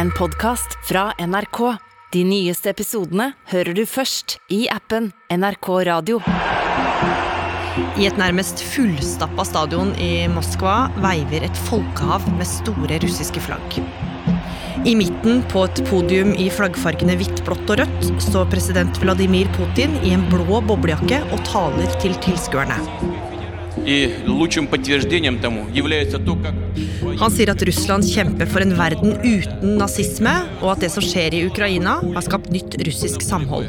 en podkast fra NRK. De nyeste episodene hører du først i appen NRK Radio. I et nærmest fullstappa stadion i Moskva veiver et folkehav med store russiske flagg. I midten, på et podium i flaggfargene hvitt, blått og rødt, står president Vladimir Putin i en blå boblejakke og taler til tilskuerne. Han sier at Russland kjemper for en verden uten nazisme, og at det som skjer i Ukraina, har skapt nytt russisk samhold.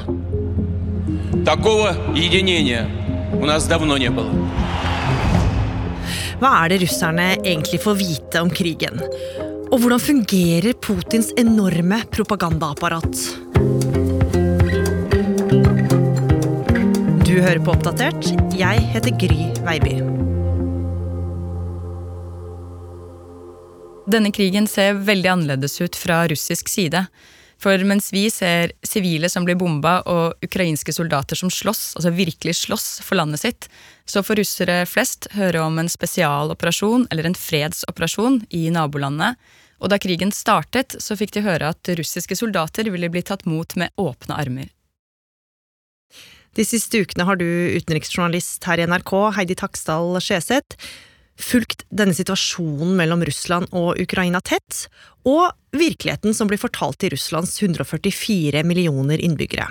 Hva er det russerne egentlig får vite om krigen? Og hvordan fungerer Putins enorme propagandaapparat? Du hører på Oppdatert. Jeg heter Gry Veiby. Denne krigen ser veldig annerledes ut fra russisk side. For mens vi ser sivile som blir bomba og ukrainske soldater som slåss, altså virkelig slåss for landet sitt, så får russere flest høre om en spesialoperasjon eller en fredsoperasjon i nabolandet. Og da krigen startet, så fikk de høre at russiske soldater ville bli tatt mot med åpne armer. De siste ukene har du, utenriksjournalist her i NRK, Heidi Taksdal Skjeseth, fulgt denne situasjonen mellom Russland og Ukraina tett, og virkeligheten som blir fortalt i Russlands 144 millioner innbyggere.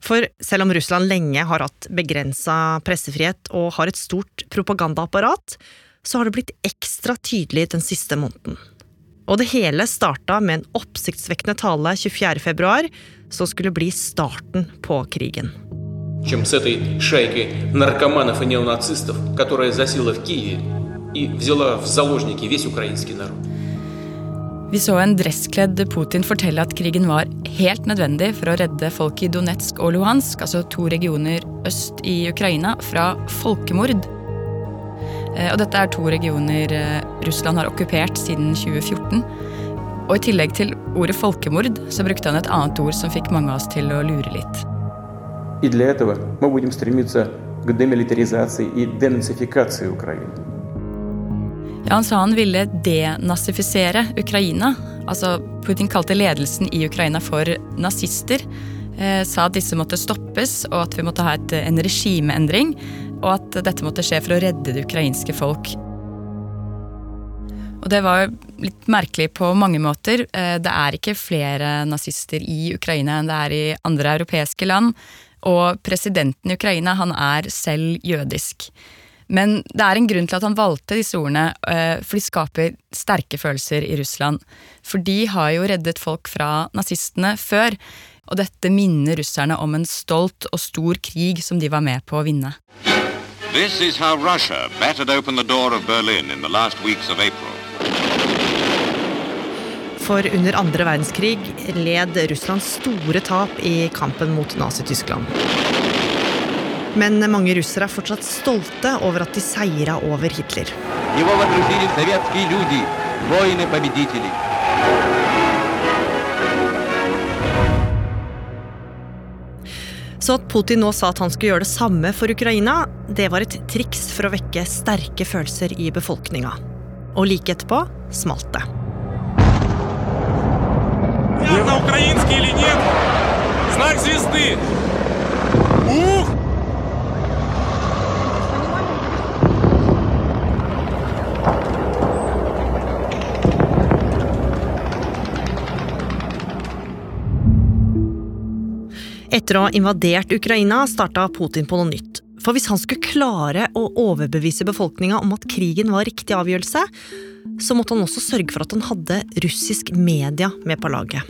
For selv om Russland lenge har hatt begrensa pressefrihet og har et stort propagandaapparat, så har det blitt ekstra tydelig den siste måneden. Og det hele starta med en oppsiktsvekkende tale 24. februar, som skulle bli starten på krigen. Чем с этой шайкой наркоманов и неонацистов, которая засела в Киеве и взяла в заложники весь украинский народ. Vi så en dresskledd Putin fortelle at krigen var helt nødvendig for å redde folk i Donetsk og Luhansk, altså to regioner øst i Ukraina, fra folkemord. Eh, Og dette er to regioner eh, Russland har okkupert siden 2014. Og i tillegg til ordet folkemord, så brukte han et annet ord som fikk mange av oss til å lure litt. И для этого мы будем стремиться к демилитаризации и денацификации Украины. Ja, Han sa han ville denazifisere Ukraina. Altså, Putin kalte ledelsen i Ukraina for nazister. Eh, sa at disse måtte stoppes, og at vi måtte ha et, en regimeendring. Og at dette måtte skje for å redde det ukrainske folk. Og det var litt merkelig på mange måter. Eh, Det er ikke flere nazister i Ukraina enn det er i andre europeiske land. Og presidenten i Ukraina, han er selv jødisk. Men det er en grunn til at han valgte disse ordene, eh, for de skaper sterke følelser i Russland. For de har jo reddet folk fra nazistene før, og dette minner russerne om en stolt og stor krig som de var med på å vinne. This is how Russia battered open the door of Berlin in the last weeks of April. For under andre verdenskrig led Russland store tap i kampen mot Nazi-Tyskland. Men mange russere er fortsatt stolte over at de seira over Hitler. Его водрузили советские люди, воины-победители. Så at Putin nå sa at han skulle gjøre det samme for Ukraina, det var et triks for å vekke sterke følelser i befolkninga. Og like etterpå smalt det. Понятно, украинский или нет? Знак звезды. Ух! Etter å ha invadert Ukraina starta Putin på noe nytt. For hvis han skulle klare å overbevise befolkninga om at krigen var riktig avgjørelse, så måtte han også sørge for at han hadde russisk media med på laget.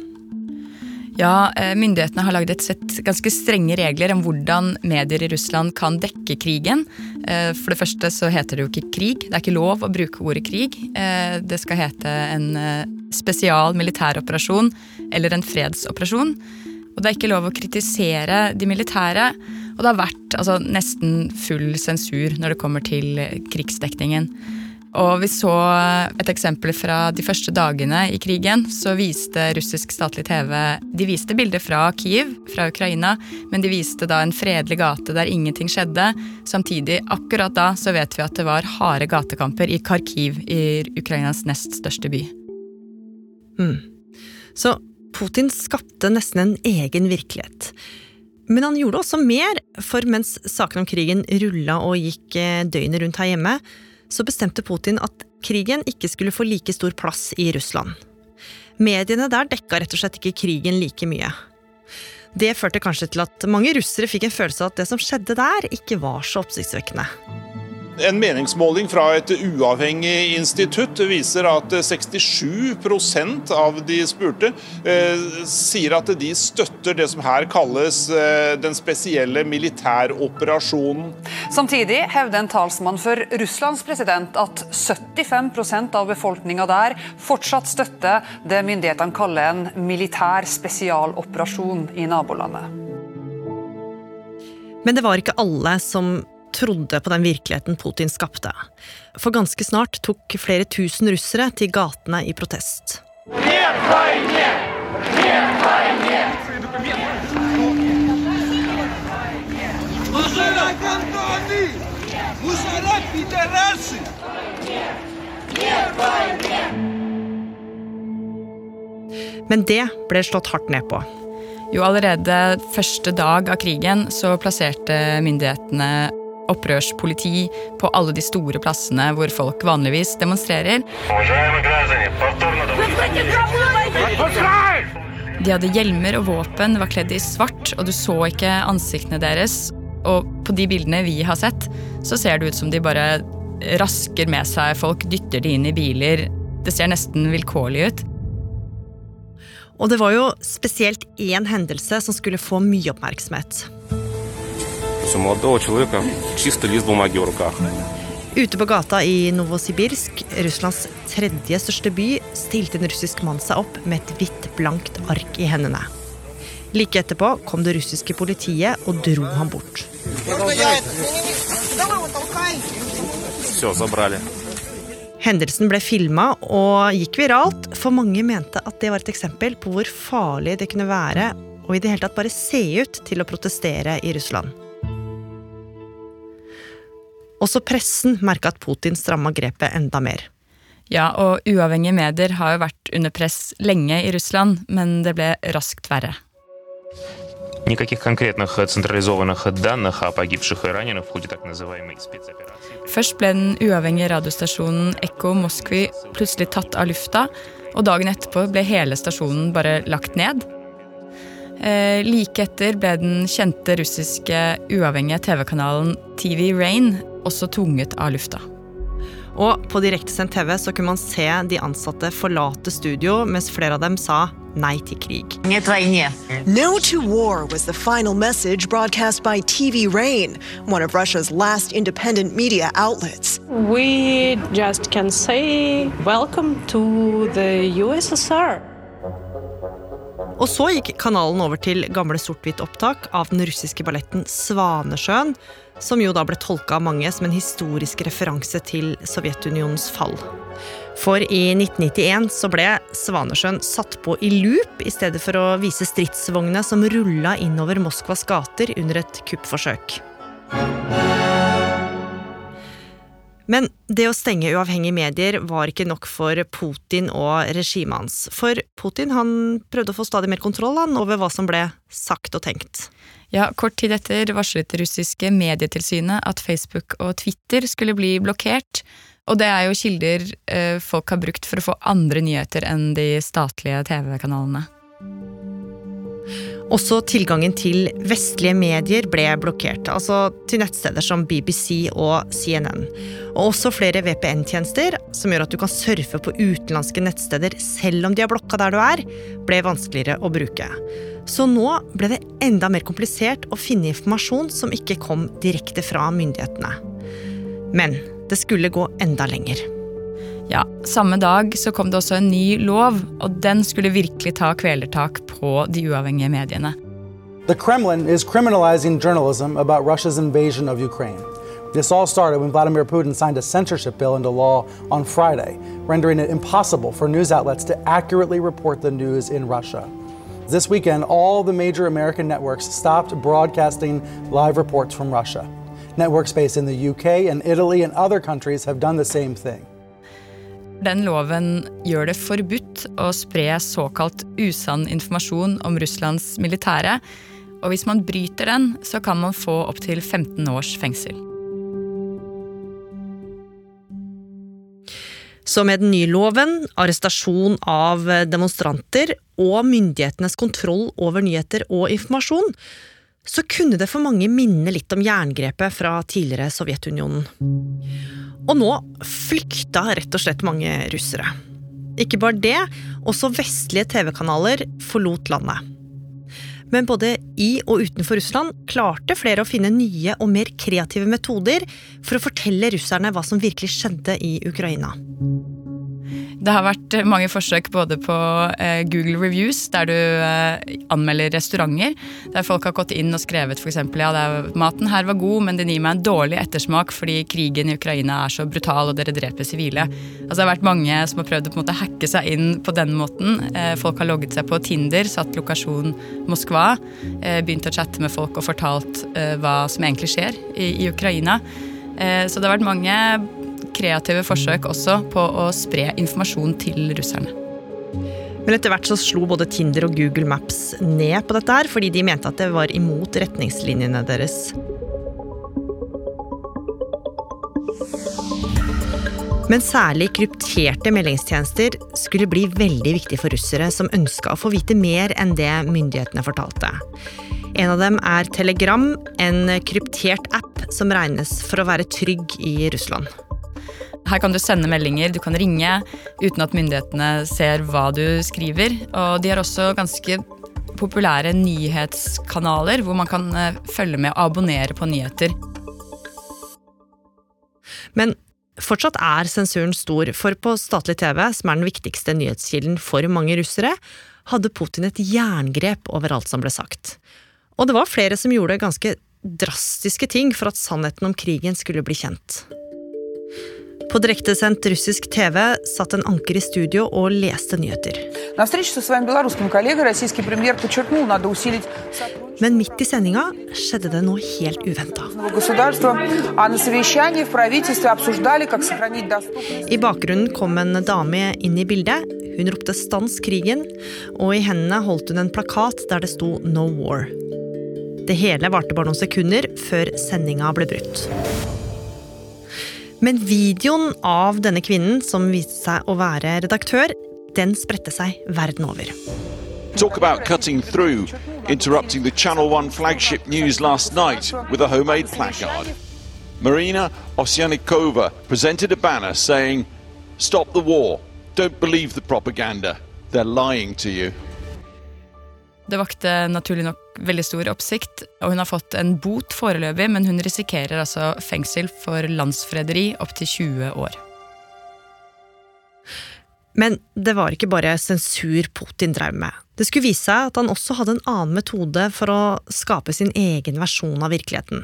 Ja, eh, Myndighetene har lagd et sett ganske strenge regler om hvordan medier i Russland kan dekke krigen. Eh, For det første så heter det jo ikke krig. Det er ikke lov å bruke ordet krig. Eh, Det skal hete en spesial militæroperasjon eller en fredsoperasjon. Og det er ikke lov å kritisere de militære. Og det har vært altså, nesten full sensur når det kommer til krigsdekningen. Og vi så et eksempel fra de første dagene i krigen. Så viste russisk statlig TV De viste bilder fra Kiev, fra Ukraina, men de viste da en fredelig gate der ingenting skjedde. Samtidig, akkurat da, så vet vi at det var harde gatekamper i Kharkiv, i Ukrainas nest største by. Mm. Så Putin skapte nesten en egen virkelighet. Men han gjorde også mer, for mens saken om krigen rulla og gikk eh, døgnet rundt her hjemme, så bestemte Putin at krigen ikke skulle få like stor plass i Russland. Mediene der dekka rett og slett ikke krigen like mye. Det førte kanskje til at mange russere fikk en følelse av at det som skjedde der, ikke var så oppsiktsvekkende. En meningsmåling fra et uavhengig institutt viser at 67% av de spurte eh, sier at de støtter det som her kalles eh, den spesielle militæroperasjonen. Samtidig hevder en talsmann for Russlands president at 75% av befolkninga der fortsatt støtter det myndighetene kaller en militær spesialoperasjon i nabolandet. Men det var ikke alle som trodde på den virkeligheten Putin skapte. For ganske snart tok flere tusen russere til gatene i protest. Men det ble slått hardt ned på. Jo, allerede første dag av krigen så plasserte myndighetene opprørspoliti på alle de store plassene hvor folk vanligvis demonstrerer. De hadde hjelmer og våpen, var kledd i svart, og du så ikke ansiktene deres. Og på de bildene vi har sett, så ser det ut som de bare rasker med seg folk, dytter de inn i biler. Det ser nesten vilkårlig ut. Og det var jo spesielt én hendelse som skulle få mye oppmerksomhet. Ute på gata i Novosibirsk, Russlands tredje største by, stilte en russisk mann seg opp med et hvitt, blankt ark i hendene. Like etterpå kom det russiske politiet og dro ham bort. Hendelsen ble filma og gikk viralt, for mange mente at det var et eksempel på hvor farlig det kunne være og i det hele tatt bare se ut til å protestere i Russland. Også pressen merka at Putin stramma grepet enda mer. Ja, og uavhengige medier har jo vært under press lenge i Russland, men det ble raskt verre. Først ble den uavhengige radiostasjonen Ekko Moskvi plutselig tatt av lufta, og dagen etterpå ble hele stasjonen bare lagt ned. Eh, like etter ble den kjente russiske uavhengige TV-kanalen TV Rain også tvunget av lufta. Og på direktesendt TV så kunne man se de ansatte forlate studio, mens flere av dem sa nei til krig. No to war was the final message broadcast by TV Rain, one of Russia's last independent media outlets. We just can say welcome to the USSR. Og så gikk kanalen over til gamle sort-hvitt-opptak av den russiske balletten Svanesjøen, som jo da ble tolka av mange som en historisk referanse til Sovjetunionens fall. For i 1991 så ble Svanesjøen satt på i loop i stedet for å vise stridsvognene som rulla innover Moskvas gater under et kuppforsøk. Men det å stenge uavhengige medier var ikke nok for Putin og regimet hans. For Putin han prøvde å få stadig mer kontroll han, over hva som ble sagt og tenkt. Ja, Kort tid etter varslet det russiske medietilsynet at Facebook og Twitter skulle bli blokkert. Og det er jo kilder eh, folk har brukt for å få andre nyheter enn de statlige TV-kanalene. Også tilgangen til vestlige medier ble blokkert, altså til nettsteder som BBC og CNN. Og også flere VPN-tjenester, som gjør at du kan surfe på utenlandske nettsteder selv om de er blokka der du er, ble vanskeligere å bruke. Så nå ble det enda mer komplisert å finne informasjon som ikke kom direkte fra myndighetene. Men det skulle gå enda lenger. Ja, Samme dag så kom det også en ny lov, og den skulle virkelig ta kvelertak på de uavhengige mediene. The Kremlin is criminalizing journalism about Russia's invasion of Ukraine. This all started when Vladimir Putin signed a censorship bill into law on Friday, rendering it impossible for news outlets to accurately report the news in Russia. This weekend, all the major American networks stopped broadcasting live reports from Russia. Networks based in the UK and Italy and other countries have done the same thing. Den loven gjør det forbudt å spre såkalt usann informasjon om Russlands militære. Og hvis man bryter den, så kan man få opptil 15 års fengsel. Så med den nye loven, arrestasjon av demonstranter og myndighetenes kontroll over nyheter og informasjon, så kunne det for mange minne litt om jerngrepet fra tidligere Sovjetunionen. Og nå flykta rett og slett mange russere. Ikke bare det, også vestlige TV-kanaler forlot landet. Men både i og utenfor Russland klarte flere å finne nye og mer kreative metoder for å fortelle russerne hva som virkelig skjedde i Ukraina. Det har vært mange forsøk både på eh, Google Reviews, der du eh, anmelder restauranter. Der folk har gått inn og skrevet f.eks.: Ja, er, maten her var god, men den gir meg en dårlig ettersmak fordi krigen i Ukraina er så brutal og dere dreper sivile. Altså, det har vært mange som har prøvd å på en måte hacke seg inn på den måten. Eh, folk har logget seg på Tinder, satt lokasjon Moskva, begynt å chatte med folk og fortalt hva som egentlig skjer i Ukraina. Så det har vært mange kreative forsøk også på å spre informasjon til russerne. Men etter hvert så slo både Tinder og Google Maps ned på dette her, fordi de mente at det var imot retningslinjene deres. Men særlig krypterte meldingstjenester skulle bli veldig viktig for russere som ønska å få vite mer enn det myndighetene fortalte. En av dem er Telegram, en kryptert app som regnes for å være trygg i Russland. Her kan du sende meldinger, du kan ringe uten at myndighetene ser hva du skriver. Og de har også ganske populære nyhetskanaler hvor man kan eh, følge med og abonnere på nyheter. Men fortsatt er sensuren stor, for på statlig TV, som er den viktigste nyhetskilden for mange russere, hadde Putin et jerngrep over alt som ble sagt. Og det var flere som gjorde ganske drastiske ting for at sannheten om krigen skulle bli kjent. På direktesendt russisk TV satt en anker i studio og leste nyheter. Men midt i sendinga skjedde det noe helt uventa. I bakgrunnen kom en dame inn i bildet. Hun ropte 'stans krigen', og i hendene holdt hun en plakat der det sto 'No war'. Det hele varte bare noen sekunder før sendinga ble brutt. Men videoen av denne kvinnen, som viste seg å være redaktør, den spredte seg verden over. Talk about cutting through, interrupting the Channel 1 flagship news last night with a homemade placard. Marina Osyanikova presented a banner saying, Stop the war. Don't believe the propaganda. They're lying to you. Det vakte naturlig nok veldig stor oppsikt, og hun har fått en bot foreløpig, men hun risikerer altså fengsel for landsforræderi opptil 20 år. Men det var ikke bare sensur Putin drev med. Det skulle vise seg at han også hadde en annen metode for å skape sin egen versjon av virkeligheten.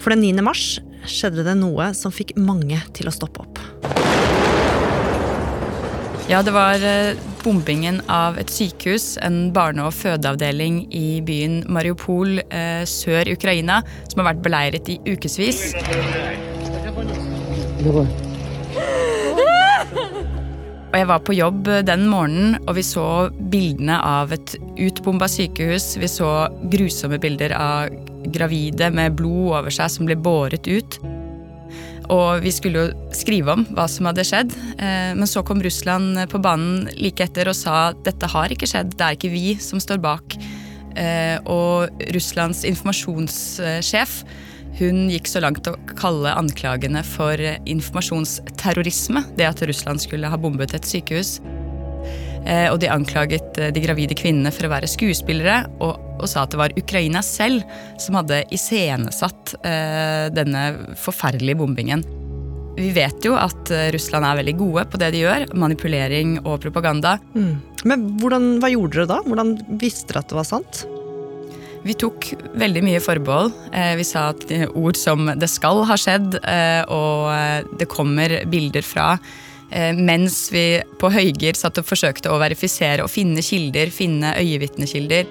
For den 9. mars skjedde det noe som fikk mange til å stoppe opp. Ja, det var eh, bombingen av et sykehus, en barne- og fødeavdeling i byen Mariupol eh, sør Ukraina, som har vært beleiret i ukevis. Og jeg var på jobb den morgenen, og vi så bildene av et utbomba sykehus. Vi så grusomme bilder av gravide med blod over seg som ble båret ut. Og vi skulle jo skrive om hva som hadde skjedd. Eh, men så kom Russland på banen like etter og sa dette har ikke skjedd, det er ikke vi som står bak. Eh, og Russlands informasjonssjef hun gikk så langt å kalle anklagene for informasjonsterrorisme. Det at Russland skulle ha bombet et sykehus. Eh, og de anklaget de gravide kvinnene for å være skuespillere, og, og sa at det var Ukraina selv som hadde iscenesatt eh, denne forferdelige bombingen. Vi vet jo at eh, Russland er veldig gode på det de gjør. Manipulering og propaganda. Mm. Men hvordan, hva gjorde dere da? Hvordan visste dere at det var sant? Vi tok veldig mye forbehold. Vi sa at ord som 'det skal ha skjedd' og 'det kommer bilder fra' Eh, mens vi på Høyger satt og forsøkte å verifisere og finne kilder, finne øyevitnekilder.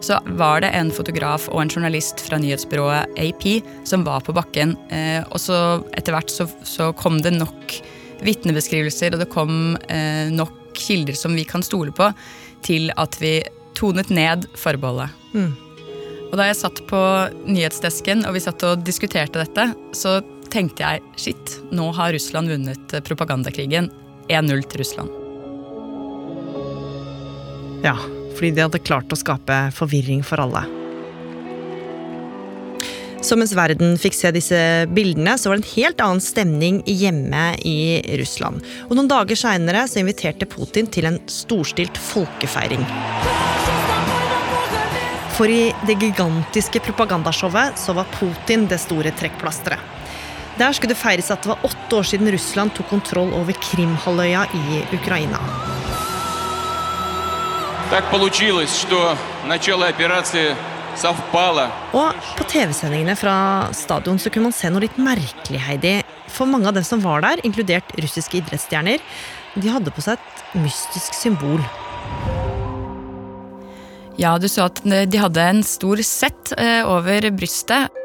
så var det en fotograf og en journalist fra nyhetsbyrået AP som var på bakken. Eh, og så etter hvert så, så kom det nok vitnebeskrivelser, og det kom eh, nok kilder som vi kan stole på, til at vi tonet ned forbeholdet. Mm. Og da jeg satt på nyhetsdesken og vi satt og diskuterte dette, så tenkte jeg shit, nå har Russland vunnet propagandakrigen. 1-0 til Russland. Ja, fordi de hadde klart å skape forvirring for alle. Så mens verden fikk se disse bildene, så var det en helt annen stemning hjemme i Russland. Og noen dager seinere inviterte Putin til en storstilt folkefeiring. For i det gigantiske propagandashowet så var Putin det store trekkplasteret. Der skulle det feires at det var åtte år siden Russland tok kontroll over Krimhalvøya i Ukraina. Og på TV-sendingene fra stadion så kunne man se noe litt merkelig, Heidi. For mange av dem som var der, inkludert russiske idrettsstjerner, de hadde på seg et mystisk symbol. Ja, du så at eh, de hadde en stor sett eh, over brystet.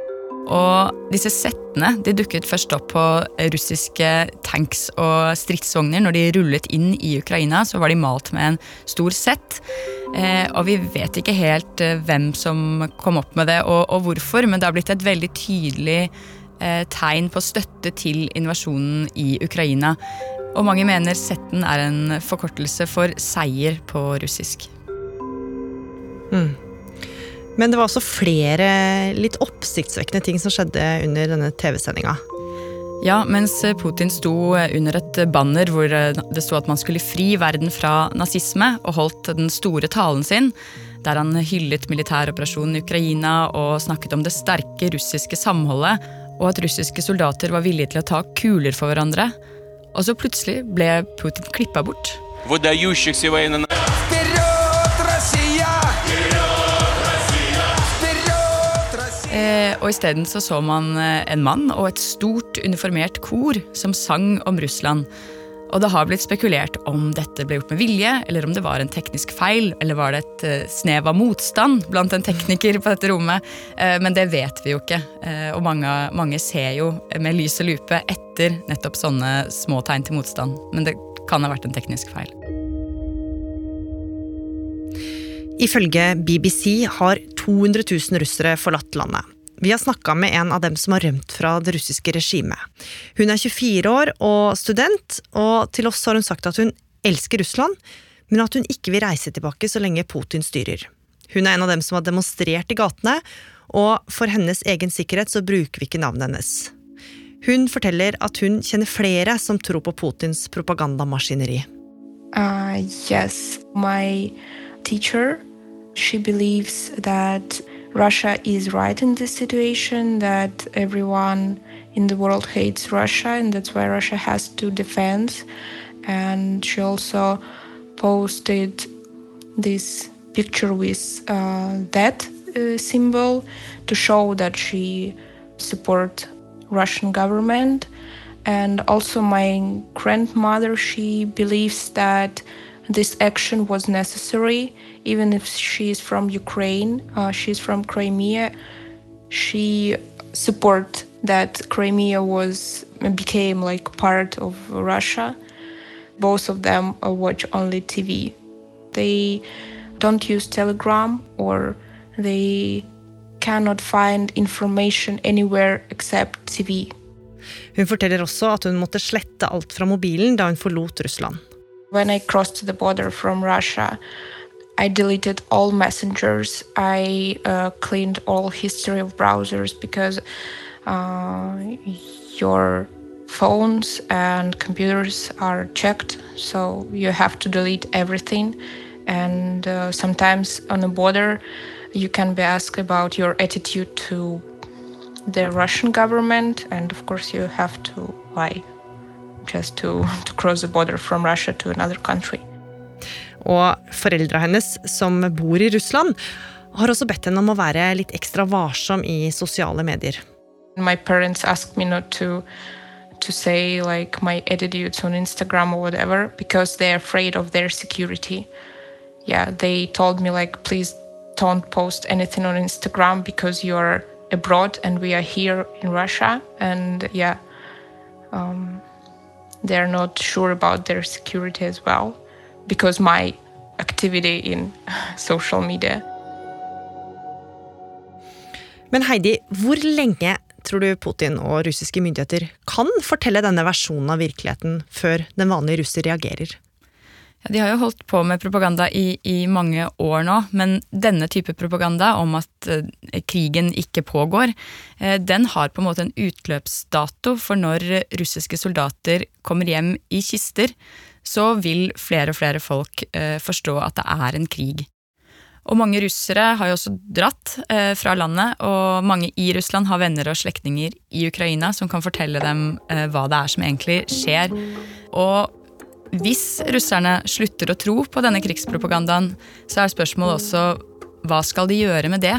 Og disse settene de dukket først opp på russiske tanks og stridsvogner. Når de rullet inn i Ukraina, så var de malt med en stor sett. Eh, og vi vet ikke helt eh, hvem som kom opp med det og, og, hvorfor, men det har blitt et veldig tydelig eh, tegn på støtte til invasjonen i Ukraina. Og mange mener setten er en forkortelse for seier på russisk. Mm. Men det var også flere litt oppsiktsvekkende ting som skjedde under denne TV-sendinga. Ja, mens Putin sto under et banner hvor det sto at man skulle fri verden fra nazisme, og holdt den store talen sin, der han hyllet militæroperasjonen i Ukraina og snakket om det sterke russiske samholdet, og at russiske soldater var villige til å ta kuler for hverandre. Og så plutselig ble Putin klippa bort. Og isteden så, så man eh, en mann og et stort uniformert kor som sang om Russland. Og det har blitt spekulert om dette ble gjort med vilje, eller om det var en teknisk feil, eller var det et eh, snev av motstand blant en tekniker på dette rommet. Eh, men det vet vi jo ikke. Eh, og mange, mange, ser jo med lys og lupe etter nettopp sånne små tegn til motstand. Men det kan ha vært en teknisk feil. Ifølge BBC har 200 000 russere forlatt landet. Vi har snakka med en av dem som har rømt fra det russiske regimet. Hun er 24 år og student, og til oss har hun sagt at hun elsker Russland, men at hun ikke vil reise tilbake så lenge Putin styrer. Hun er en av dem som har demonstrert i gatene, og for hennes egen sikkerhet så bruker vi ikke navnet hennes. Hun forteller at hun kjenner flere som tror på Putins propagandamaskineri. Uh, yes, my teacher, she believes that Russia is right in this situation, that everyone in the world hates Russia, and that's why Russia has to defend. And she also posted this picture with uh, that uh, symbol to show that she support Russian government. And also my grandmother, she believes that this action was necessary, even if she is from Ukraine, uh, she's from Crimea. She support that Crimea was became like part of Russia. Both of them uh, watch only TV. They don't use Telegram or they cannot find information anywhere except TV. Hun forteller også at hun måtte slette alt fra mobilen da hun forlot Russland. When I crossed the border from Russia, I deleted all messengers. I uh, cleaned all history of browsers because uh, your phones and computers are checked, so you have to delete everything. And uh, sometimes on the border, you can be asked about your attitude to the Russian government, and of course, you have to lie just to, to cross the border from Russia to another country. Og foreldra hennes, som bor i Russland, har også bedt henne om å være litt ekstra varsom i sosiale medier. My parents asked me not to to say like my attitudes on Instagram or whatever because they're afraid of their security. Yeah, they told me like please don't post anything on Instagram because you're abroad and we are here in Russia. And yeah, um, they're not sure about their security as well because my activity in social media. Men Heidi, hvor lenge tror du Putin og russiske myndigheter kan fortelle denne versjonen av virkeligheten før den vanlige russer reagerer? Ja, de har jo holdt på med propaganda i, i, mange år nå, men denne type propaganda om at eh, krigen ikke pågår, eh, den har på en måte en utløpsdato for når russiske soldater kommer hjem i kister, så vil flere og flere folk eh, forstå at det er en krig. Og mange russere har jo også dratt eh, fra landet, og mange i Russland har venner og slektninger i Ukraina som kan fortelle dem eh, hva det er som egentlig skjer. Og hvis russerne slutter å tro på denne krigspropagandaen, så er spørsmålet også hva skal de gjøre med det?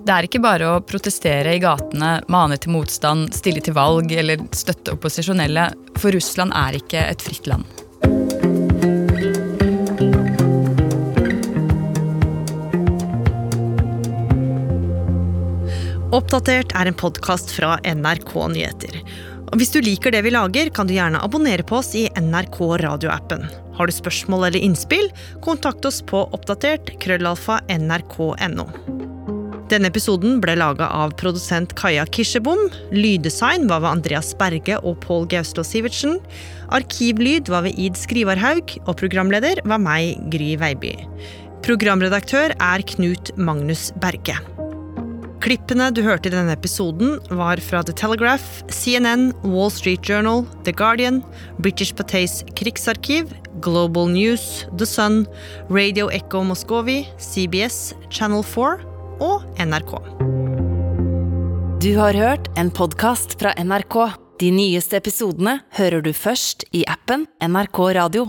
Det er ikke bare å protestere i gatene, mane til motstand, stille til valg eller støtte opposisjonelle, for Russland er ikke et fritt land. Oppdatert er en podkast fra NRK Nyheter. Og Hvis du liker det vi lager, kan du gjerne abonnere på oss i NRK radioappen. Har du spørsmål eller innspill, kontakt oss på oppdatert krøllalfa nrk.no. Denne episoden ble laga av produsent Kaja Kirsebom. Lyddesign var ved Andreas Berge og Pål Gaustå Sivertsen. Arkivlyd var ved Id Skrivarhaug, og programleder var meg, Gry Veiby. Programredaktør er Knut Magnus Berge. Klippene du hørte i denne episoden, var fra The Telegraph, CNN, Wall Street Journal, The Guardian, British Pateys krigsarkiv, Global News, The Sun, Radio Echo Moscovi, CBS, Channel 4 og NRK. Du har hørt en podkast fra NRK. De nyeste episodene hører du først i appen NRK Radio.